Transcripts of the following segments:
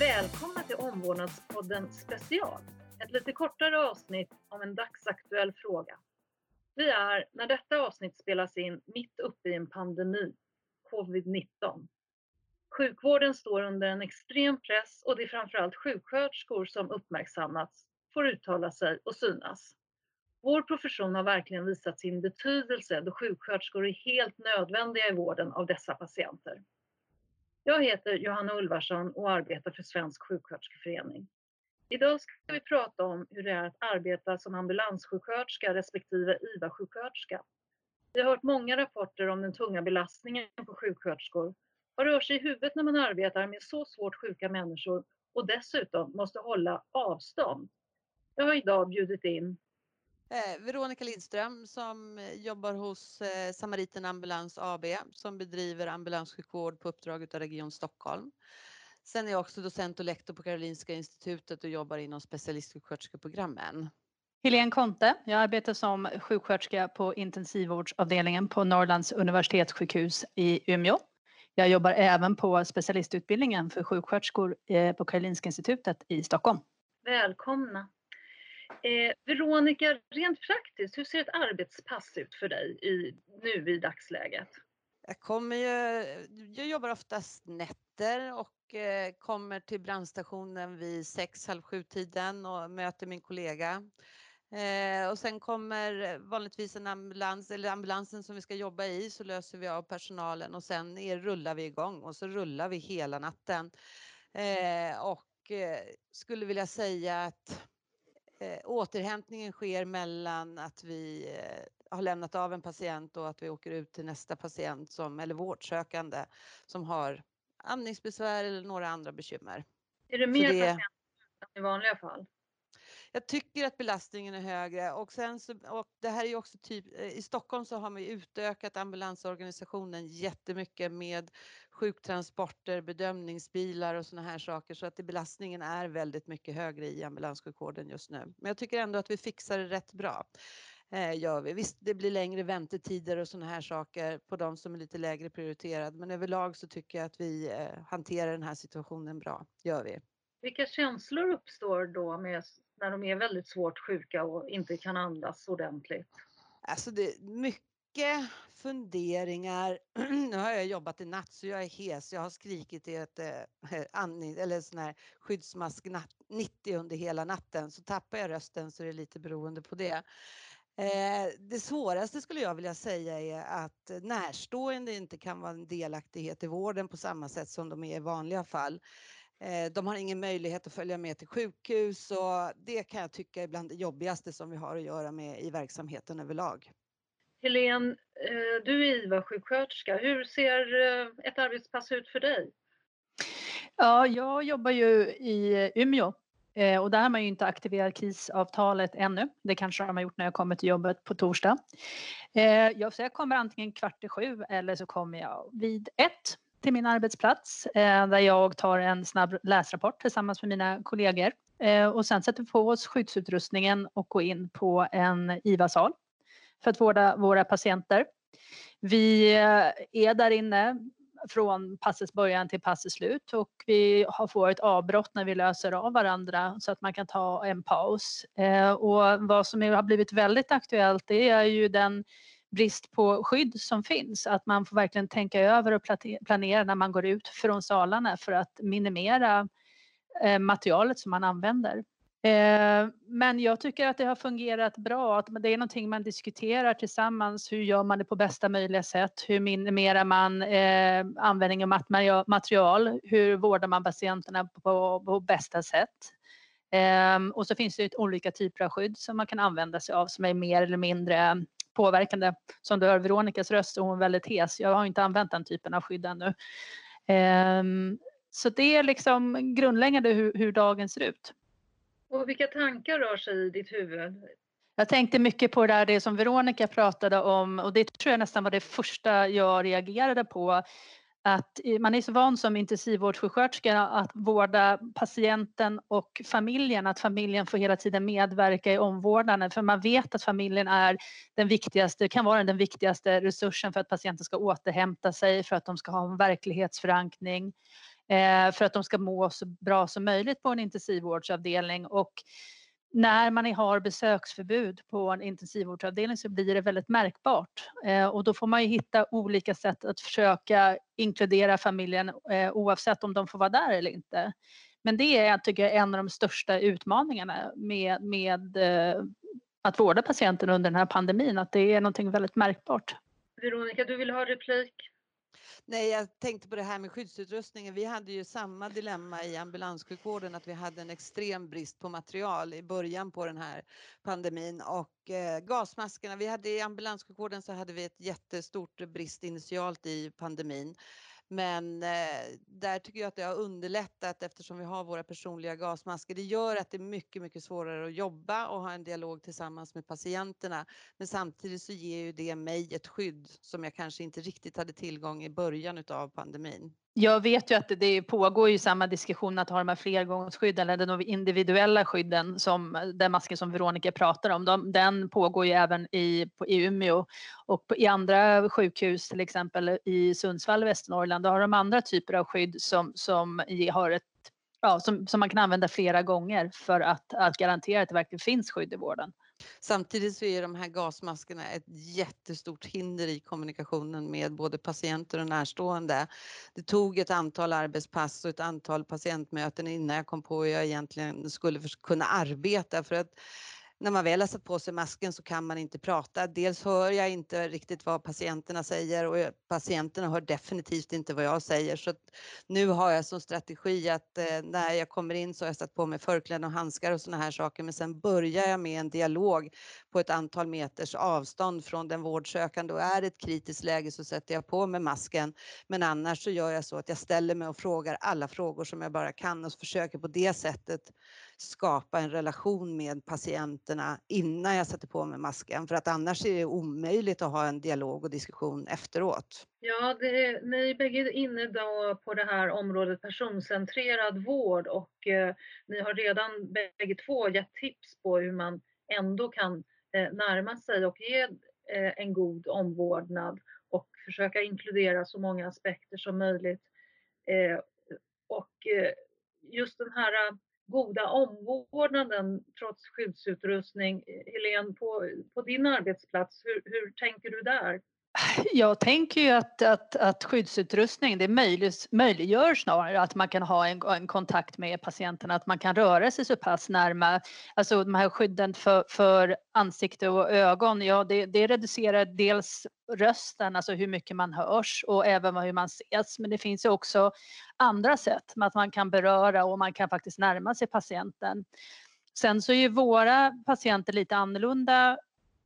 Välkomna till Omvårdnadspodden Special. Ett lite kortare avsnitt om en dagsaktuell fråga. Vi är, när detta avsnitt spelas in, mitt uppe i en pandemi, covid-19. Sjukvården står under en extrem press och det är framförallt sjuksköterskor som uppmärksammats, får uttala sig och synas. Vår profession har verkligen visat sin betydelse då sjuksköterskor är helt nödvändiga i vården av dessa patienter. Jag heter Johanna Ulvarsson och arbetar för Svensk sjuksköterskeförening. Idag ska vi prata om hur det är att arbeta som ambulanssjuksköterska respektive IVA-sjuksköterska. Vi har hört många rapporter om den tunga belastningen på sjuksköterskor. Vad rör sig i huvudet när man arbetar med så svårt sjuka människor och dessutom måste hålla avstånd? Jag har idag bjudit in Eh, Veronica Lindström som jobbar hos eh, Samariten Ambulans AB som bedriver ambulanssjukvård på uppdrag av Region Stockholm. Sen är jag också docent och lektor på Karolinska institutet och jobbar inom specialistsjuksköterskeprogrammen. Helene Konte, jag arbetar som sjuksköterska på intensivvårdsavdelningen på Norrlands universitetssjukhus i Umeå. Jag jobbar även på specialistutbildningen för sjuksköterskor eh, på Karolinska institutet i Stockholm. Välkomna! Eh, Veronica, rent praktiskt, hur ser ett arbetspass ut för dig i, nu i dagsläget? Jag kommer ju, jag jobbar oftast nätter och eh, kommer till brandstationen vid sex, halv sju tiden och möter min kollega. Eh, och sen kommer vanligtvis en ambulans, eller ambulansen som vi ska jobba i, så löser vi av personalen och sen är, rullar vi igång och så rullar vi hela natten. Eh, och eh, skulle vilja säga att eh, återhämtningen sker mellan att vi eh, har lämnat av en patient och att vi åker ut till nästa patient som, eller vårdsökande som har andningsbesvär eller några andra bekymmer. Är det mer det, patienter än i vanliga fall? Jag tycker att belastningen är högre och sen så, och det här är ju också typ, eh, i Stockholm så har man utökat ambulansorganisationen jättemycket med sjuktransporter, bedömningsbilar och sådana här saker så att belastningen är väldigt mycket högre i ambulanssjukvården just nu. Men jag tycker ändå att vi fixar det rätt bra. Eh, gör vi. Visst, det blir längre väntetider och sådana här saker på de som är lite lägre prioriterade, men överlag så tycker jag att vi eh, hanterar den här situationen bra, gör vi. Vilka känslor uppstår då med, när de är väldigt svårt sjuka och inte kan andas ordentligt? Alltså det är mycket funderingar. nu har jag jobbat i natt så jag är hes. Jag har skrikit i ett eh, eh andning, eller sån här skyddsmask 90 under hela natten. Så tappar jag rösten så är det lite beroende på det. Eh, det svåraste skulle jag vilja säga är att närstående inte kan vara en delaktighet i vården på samma sätt som de är i vanliga fall. Eh, de har ingen möjlighet att följa med till sjukhus och det kan jag tycka är bland det jobbigaste som vi har att göra med i verksamheten överlag. Helene, eh, du är IVA-sjuksköterska. Hur ser eh, ett arbetspass ut för dig? Ja, jag jobbar ju i Umeå och där har man ju inte aktiverat krisavtalet ännu. Det kanske de har gjort när jag kommer till jobbet på torsdag. Jag, så jag kommer antingen kvart i sju eller så kommer jag vid ett till min arbetsplats eh, där jag tar en snabb läsrapport tillsammans med mina kollegor. Eh, och sen sätter vi på oss skyddsutrustningen och går in på en IVA-sal för att vårda våra patienter. Vi eh, är där inne från passets början till passets slut och vi får ett avbrott när vi löser av varandra så att man kan ta en paus. Och vad som har blivit väldigt aktuellt det är ju den brist på skydd som finns. Att man får verkligen tänka över och planera när man går ut från salarna för att minimera eh, materialet som man använder. Eh, men jag tycker att det har fungerat bra. Att det är någonting man diskuterar tillsammans. Hur gör man det på bästa möjliga sätt? Hur minimerar man användningen användning av material? Hur vårdar man patienterna på, på bästa sätt? och så finns det olika typer av skydd som man kan använda sig av som är mer eller mindre påverkande. Som du hör Veronicas röst så är hon väldigt hes. Jag har inte använt den typen av skydd ännu. Um, så det är liksom grundläggande hur, hur dagen ser ut. Och vilka tankar rör sig i ditt huvud? Jag tänkte mycket på det där det som Veronica pratade om och det tror jag nästan var det första jag reagerade på att man är så van som intensivvårdssjuksköterska att vårda patienten och familjen, att familjen får hela tiden medverka i omvårdnaden för man vet att familjen är den viktigaste, kan vara den viktigaste resursen för att patienten ska återhämta sig, för att de ska ha en verklighetsförankring. Eh, för att de ska må så bra som möjligt på en intensivvårdsavdelning. Och när man har besöksförbud på en intensivvårdsavdelning så blir det väldigt märkbart. Eh, och då får man ju hitta olika sätt att försöka inkludera familjen eh, oavsett om de får vara där eller inte. Men det är, jag en av de största utmaningarna med, med eh, att vårda patienten under den här pandemin, att det är någonting väldigt märkbart. Veronica, du vill ha replik? Nej, jag tänkte på det här med skyddsutrustningen. Vi hade ju samma dilemma i ambulanssjukvården att vi hade en extrem brist på material i början på den här pandemin och eh, gasmaskerna. Vi hade i ambulanssjukvården så hade vi ett jättestort brist initialt i pandemin men eh, där tycker jag att det har underlättat eftersom vi har våra personliga gasmasker. Det gör att det är mycket, mycket svårare att jobba och ha en dialog tillsammans med patienterna. Men samtidigt så ger ju det mig ett skydd som jag kanske inte riktigt hade tillgång i början av pandemin. Jag vet ju att det pågår ju samma diskussion att ha de här flergångsskydden eller de individuella skydden som den masken som Veronica pratar om. De, den pågår ju även i, på, i Umeå och på, i andra sjukhus, till exempel i Sundsvall och Västernorrland, då har de andra typer av skydd som, som har ett ja, som, som man kan använda flera gånger för att, att garantera att det verkligen finns skydd i vården. Samtidigt så är de här gasmaskerna ett jättestort hinder i kommunikationen med både patienter och närstående. Det tog ett antal arbetspass och ett antal patientmöten innan jag kom på hur jag egentligen skulle kunna arbeta för att när man väl har satt på sig masken så kan man inte prata. Dels hör jag inte riktigt vad patienterna säger och patienterna hör definitivt inte vad jag säger. Så nu har jag som strategi att eh, när jag kommer in så har jag satt på mig förkläden och handskar och sådana här saker. Men sen börjar jag med en dialog på ett antal meters avstånd från den vårdsökande och är det ett kritiskt läge så sätter jag på mig masken. Men annars så gör jag så att jag ställer mig och frågar alla frågor som jag bara kan och försöker på det sättet skapa en relation med patienterna innan jag sätter på mig masken för att annars är det omöjligt att ha en dialog och diskussion efteråt. Ja, det, ni är bägge inne då på det här området personcentrerad vård och eh, ni har redan bägge två gett tips på hur man ändå kan eh, närma sig och ge eh, en god omvårdnad och försöka inkludera så många aspekter som möjligt. Eh, och eh, just den här goda omvårdnaden trots skyddsutrustning. Helene, på, på din arbetsplats, hur, hur tänker du där? Jag tänker ju att, att, att skyddsutrustning det möjlig, möjliggör snarare att man kan ha en, en, kontakt med patienten, att man kan röra sig så pass närma. Alltså de här skydden för, för ansikte och ögon, ja det, det reducerar dels rösten, alltså hur mycket man hörs och även hur man ses. Men det finns ju också andra sätt med att man kan beröra och man kan faktiskt närma sig patienten. Sen så är ju våra patienter lite annorlunda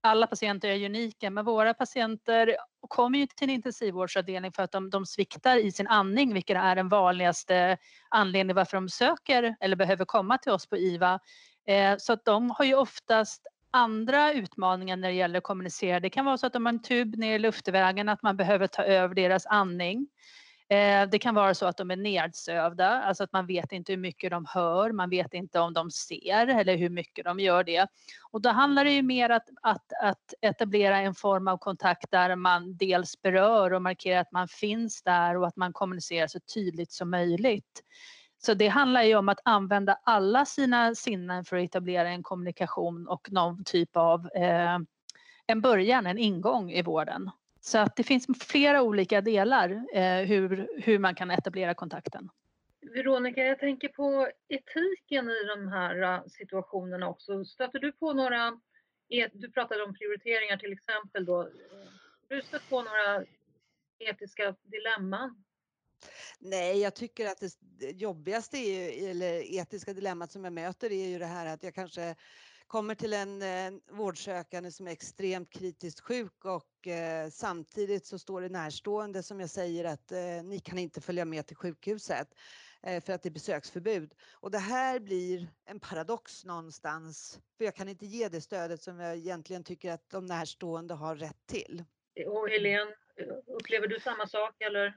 alla patienter är unika, men våra patienter kommer ju till en intensivvårdsavdelning för att de, de sviktar i sin andning, vilket är den vanligaste anledningen varför de söker eller behöver komma till oss på IVA. Eh, så att de har ju oftast andra utmaningar när det gäller att kommunicera. Det kan vara så att de har en tub ner i luftvägen, att man behöver ta över deras andning. Eh, det kan vara så att de är nedsövda, alltså att man vet inte hur mycket de hör, man vet inte om de ser eller hur mycket de gör det. Och då handlar det ju mer att, att, att etablera en form av kontakt där man dels berör och markerar att man finns där och att man kommunicerar så tydligt som möjligt. Så det handlar ju om att använda alla sina sinnen för att etablera en kommunikation och någon typ av eh, en början, en ingång i vården. Så att det finns flera olika delar eh, hur, hur man kan etablera kontakten. Veronica, jag tänker på etiken i de här uh, situationerna också. Stöter du på några, du pratade om prioriteringar till exempel då. Har du stött på några etiska dilemman? Nej, jag tycker att det jobbigaste är ju, eller etiska dilemmat som jag möter är ju det här att jag kanske kommer till en eh, vårdsökande som är extremt kritiskt sjuk och eh, samtidigt så står det närstående som jag säger att eh, ni kan inte följa med till sjukhuset eh, för att det är besöksförbud. Och det här blir en paradox någonstans för jag kan inte ge det stödet som jag egentligen tycker att de närstående har rätt till. Och Helene, upplever du samma sak eller?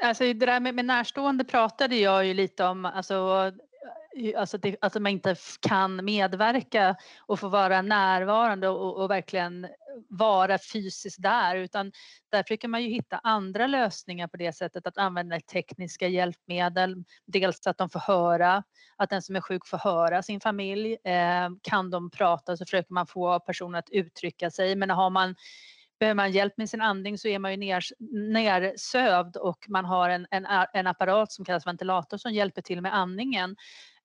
Alltså det där med, med närstående pratade jag ju lite om, alltså alltså att man inte kan medverka och få vara närvarande och, och verkligen vara fysiskt där utan där försöker man ju hitta andra lösningar på det sättet att använda tekniska hjälpmedel. Dels att de får höra, att den som är sjuk får höra sin familj. Eh, kan de prata så försöker man få personen att uttrycka sig men har man Behöver man hjälp med sin andning så är man ju ner, nersövd och man har en, en, en apparat som kallas ventilator som hjälper till med andningen.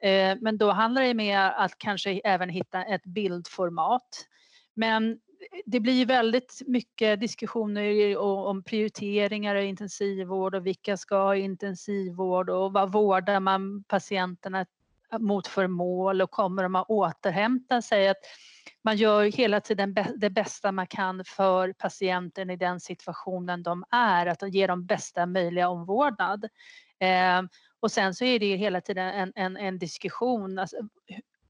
Eh, men då handlar det mer att kanske även hitta ett bildformat. Men det blir väldigt mycket diskussioner om prioriteringar i intensivvård och vilka ska ha intensivvård och vad vårdar man patienterna mot för mål och kommer de att återhämta sig? Att man gör hela tiden det bästa man kan för patienten i den situationen de är, att ge dem bästa möjliga omvårdnad. Eh, och sen så är det hela tiden en, en, en diskussion. Alltså,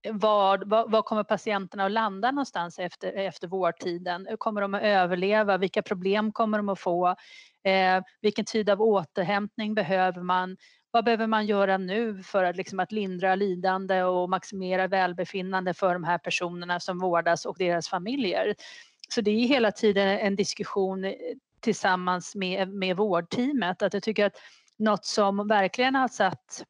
var, var, var, kommer patienterna att landa någonstans efter, efter vårdtiden? Kommer de att överleva? Vilka problem kommer de att få? Eh, vilken tid av återhämtning behöver man? Vad behöver man göra nu för att, liksom, att lindra lidande och maximera välbefinnande för de här personerna som vårdas och deras familjer? Så det är hela tiden en diskussion eh, tillsammans med, med vårdteamet. Att jag tycker att något som verkligen har satt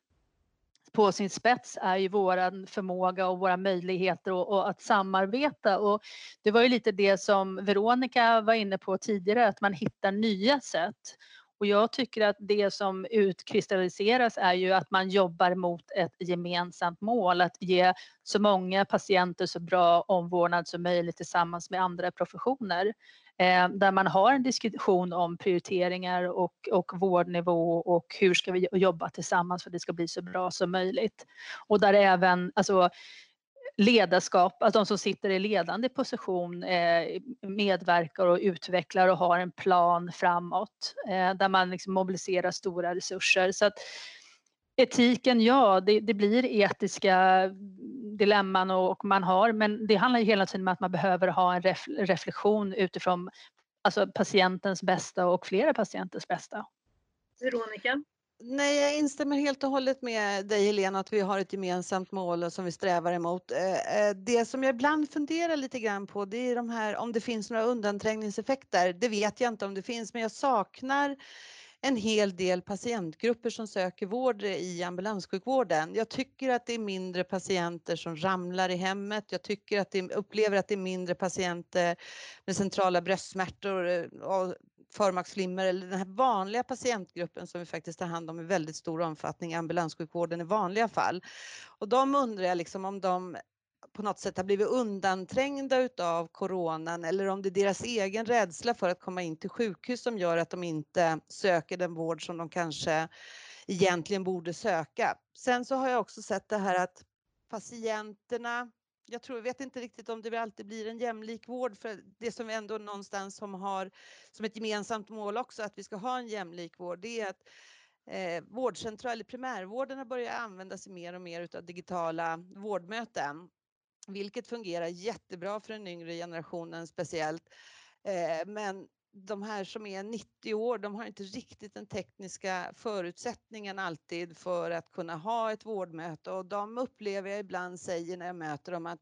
på sin spets är ju vår förmåga och våra möjligheter och, och, att samarbeta. Och det var ju lite det som Veronica var inne på tidigare, att man hittar nya sätt. Och jag tycker att det som utkristalliseras är ju att man jobbar mot ett gemensamt mål, att ge så många patienter så bra omvårdnad som möjligt tillsammans med andra professioner. Eh, där man har en diskussion om prioriteringar och, och vårdnivå och hur ska vi jobba tillsammans för att det ska bli så bra som möjligt. Och där även alltså, ledarskap, alltså de som sitter i ledande position eh, medverkar och utvecklar och har en plan framåt eh, där man liksom mobiliserar stora resurser. Så att, etiken, ja, det, det, blir etiska dilemman och, och, man har, men det handlar ju hela tiden om att man behöver ha en ref, reflektion utifrån alltså patientens bästa och flera patienters bästa. Veronica? Nej, jag instämmer helt och hållet med dig Helena att vi har ett gemensamt mål som vi strävar emot. Eh, eh, det som jag ibland funderar lite grann på det är de här om det finns några undanträngningseffekter. Det vet jag inte om det finns men jag saknar en hel del patientgrupper som söker vård eh, i ambulanssjukvården. Jag tycker att det är mindre patienter som ramlar i hemmet. Jag tycker att det, upplever att det är mindre patienter med centrala bröstsmärtor eh, och förmaksflimmer eller den här vanliga patientgruppen som vi faktiskt tar hand om i väldigt stor omfattning i ambulanssjukvården i vanliga fall. Och de undrar jag liksom om de på något sätt har blivit undanträngda utav coronan eller om det är deras egen rädsla för att komma in till sjukhus som gör att de inte söker den vård som de kanske egentligen borde söka. Sen så har jag också sett det här att patienterna jag tror, vet inte riktigt om det alltid blir en jämlik vård för det som vi ändå någonstans som har som ett gemensamt mål också att vi ska ha en jämlik vård det är att eh, vårdcentral eller primärvården har börjat använda sig mer och mer utav digitala vårdmöten vilket fungerar jättebra för den yngre generationen speciellt. Eh, men de här som är 90 år, de har inte riktigt den tekniska förutsättningen alltid för att kunna ha ett vårdmöte och de upplever jag ibland säger när jag möter dem att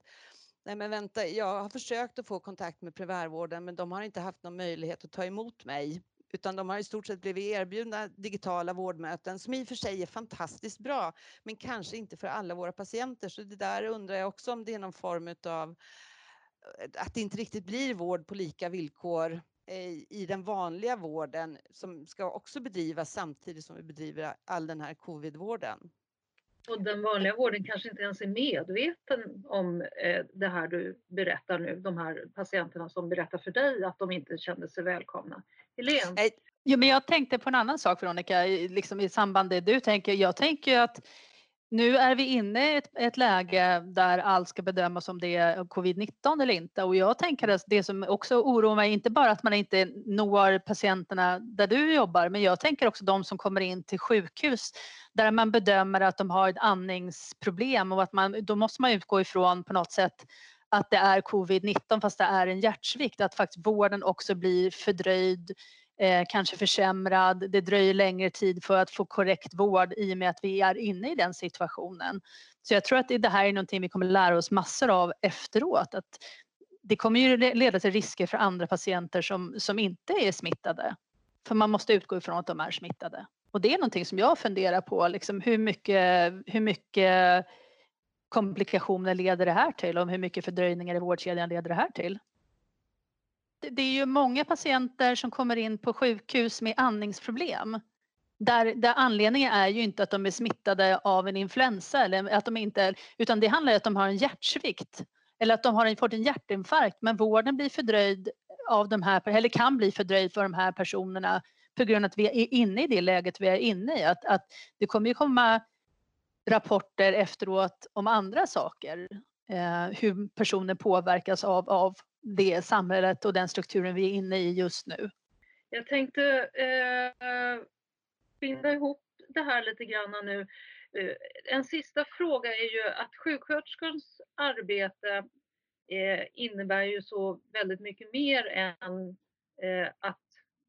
Nej men vänta, jag har försökt att få kontakt med primärvården men de har inte haft någon möjlighet att ta emot mig utan de har i stort sett blivit erbjudna digitala vårdmöten som i och för sig är fantastiskt bra men kanske inte för alla våra patienter. Så det där undrar jag också om det är någon form av eh, att det inte riktigt blir vård på lika villkor eh, i den vanliga vården som ska också bedrivas samtidigt som vi bedriver all den här covidvården. Och den vanliga vården kanske inte ens är medveten om eh, det här du berättar nu, de här patienterna som berättar för dig att de inte kände sig välkomna. Helene? Eh, jo, men jag tänkte på en annan sak Veronica, liksom i samband med det du tänker. Jag tänker att nu är vi inne i ett, ett, läge där allt ska bedömas om det är covid-19 eller inte. Och jag tänker att det som också oroar mig, inte bara att man inte når patienterna där du jobbar, men jag tänker också de som kommer in till sjukhus där man bedömer att de har ett andningsproblem och att man, då måste man utgå ifrån på något sätt att det är covid-19 fast det är en hjärtsvikt, att faktiskt vården också blir fördröjd eh, kanske försämrad. Det dröjer längre tid för att få korrekt vård i och med att vi är inne i den situationen. Så jag tror att det här är någonting vi kommer lära oss massor av efteråt. Att det kommer ju leda till risker för andra patienter som, som inte är smittade. För man måste utgå ifrån att de är smittade. Och det är någonting som jag funderar på, liksom hur, mycket, hur mycket komplikationer leder det här till och hur mycket fördröjningar i vårdkedjan leder det här till? Det är ju många patienter som kommer in på sjukhus med andningsproblem. Där, där anledningen är ju inte att de är smittade av en influensa eller att de inte, utan det handlar om att de har en hjärtsvikt eller att de har fått en hjärtinfarkt men vården blir fördröjd av de här, eller kan bli fördröjd för de här personerna på grund av att vi är inne i det läget vi är inne i. Att, att det kommer ju komma rapporter efteråt om andra saker. Eh, hur personer påverkas av, av det samhället och den strukturen vi är inne i just nu. Jag tänkte eh, binda ihop det här lite grann nu. Eh, en sista fråga är ju att sjuksköterskans arbete eh, innebär ju så väldigt mycket mer än eh, att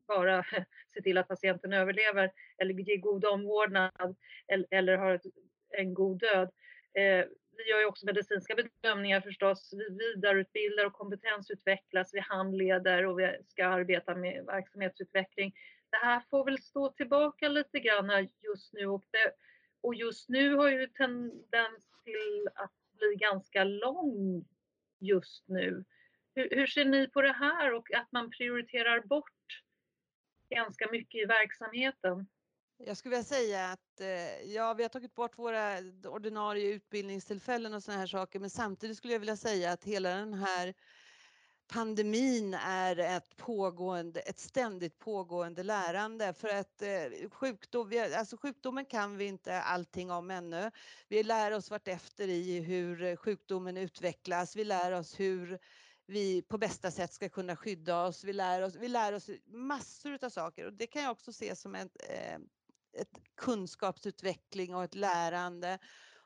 bara se till att patienten överlever eller ge god omvårdnad eller, eller har ett, en god död. Eh, vi gör ju också medicinska bedömningar förstås. Vi vidareutbildar och kompetensutvecklas. Vi handleder och vi ska arbeta med verksamhetsutveckling. Det här får väl stå tillbaka lite grann just nu och, det, och just nu har ju tendens till att bli ganska lång just nu. Hur, hur ser ni på det här och att man prioriterar bort ganska mycket i verksamheten? Jag skulle vilja säga att eh, ja, vi har tagit bort våra ordinarie utbildningstillfällen och sådana här saker, men samtidigt skulle jag vilja säga att hela den här pandemin är ett pågående, ett ständigt pågående lärande för att eh, sjukdom, alltså sjukdomen kan vi inte allting om ännu. Vi lär oss vartefter i hur sjukdomen utvecklas. Vi lär oss hur vi på bästa sätt ska kunna skydda oss. Vi lär oss, vi lär oss massor av saker och det kan jag också se som ett, eh, ett kunskapsutveckling och ett lärande.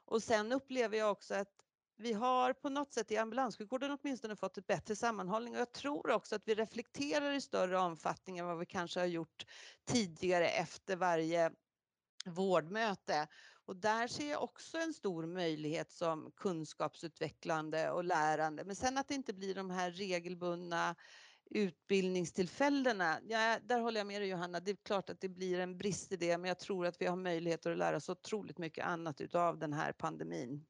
Och sen upplever jag också att vi har på något sätt i ambulanssjukvården åtminstone fått ett bättre sammanhållning och jag tror också att vi reflekterar i större omfattning än vad vi kanske har gjort tidigare efter varje vårdmöte. Och där ser jag också en stor möjlighet som kunskapsutvecklande och lärande. Men sen att det inte blir de här regelbundna utbildningstillfällena, ja, där håller jag med dig Johanna. Det är klart att det blir en brist i det, men jag tror att vi har möjligheter att lära oss otroligt mycket annat utav den här pandemin.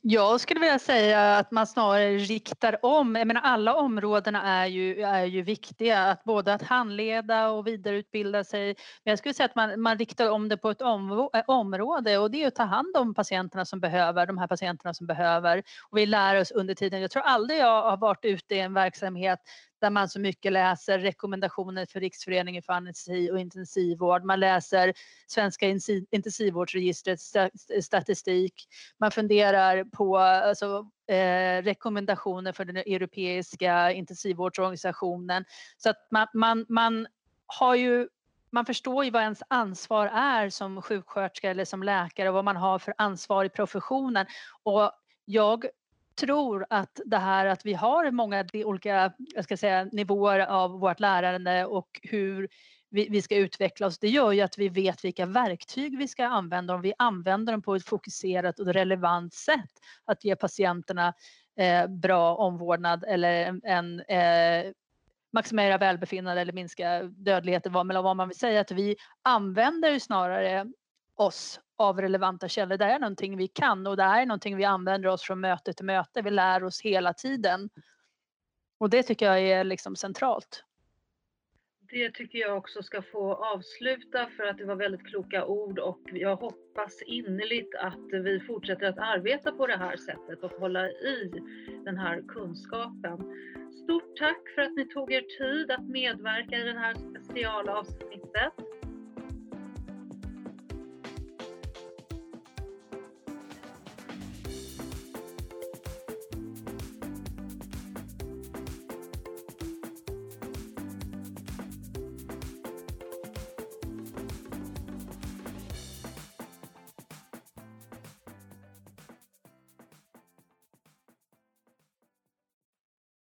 Jag skulle vilja säga att man snarare riktar om. Jag menar alla områdena är ju, är ju viktiga, att både att handleda och vidareutbilda sig. Men jag skulle säga att man, man riktar om det på ett eh, område och det är att ta hand om patienterna som behöver, de här patienterna som behöver. Och vi lär oss under tiden. Jag tror aldrig jag har varit ute i en verksamhet där man så mycket läser rekommendationer för Riksföreningen för anestesi och intensivvård. Man läser Svenska intensivvårdsregistrets statistik. Man funderar på alltså, eh, rekommendationer för den europeiska intensivvårdsorganisationen. Så att man, man, man har ju man förstår ju vad ens ansvar är som sjuksköterska eller som läkare och vad man har för ansvar i professionen. Och jag tror att det här att vi har många olika jag ska säga, nivåer av vårt lärande och hur vi, vi ska utveckla oss, det gör ju att vi vet vilka verktyg vi ska använda. Om vi använder dem på ett fokuserat och relevant sätt att ge patienterna eh, bra omvårdnad eller en, eh, maximera välbefinnande eller minska dödligheten, vad, vad man vill säga, att vi använder snarare oss av relevanta källor. Det här är någonting vi kan och det här är någonting vi använder oss från möte till möte. Vi lär oss hela tiden. Och det tycker jag är liksom centralt. Det tycker jag också ska få avsluta för att det var väldigt kloka ord och jag hoppas innerligt att vi fortsätter att arbeta på det här sättet och hålla i den här kunskapen. Stort tack för att ni tog er tid att medverka i det här specialavsnittet.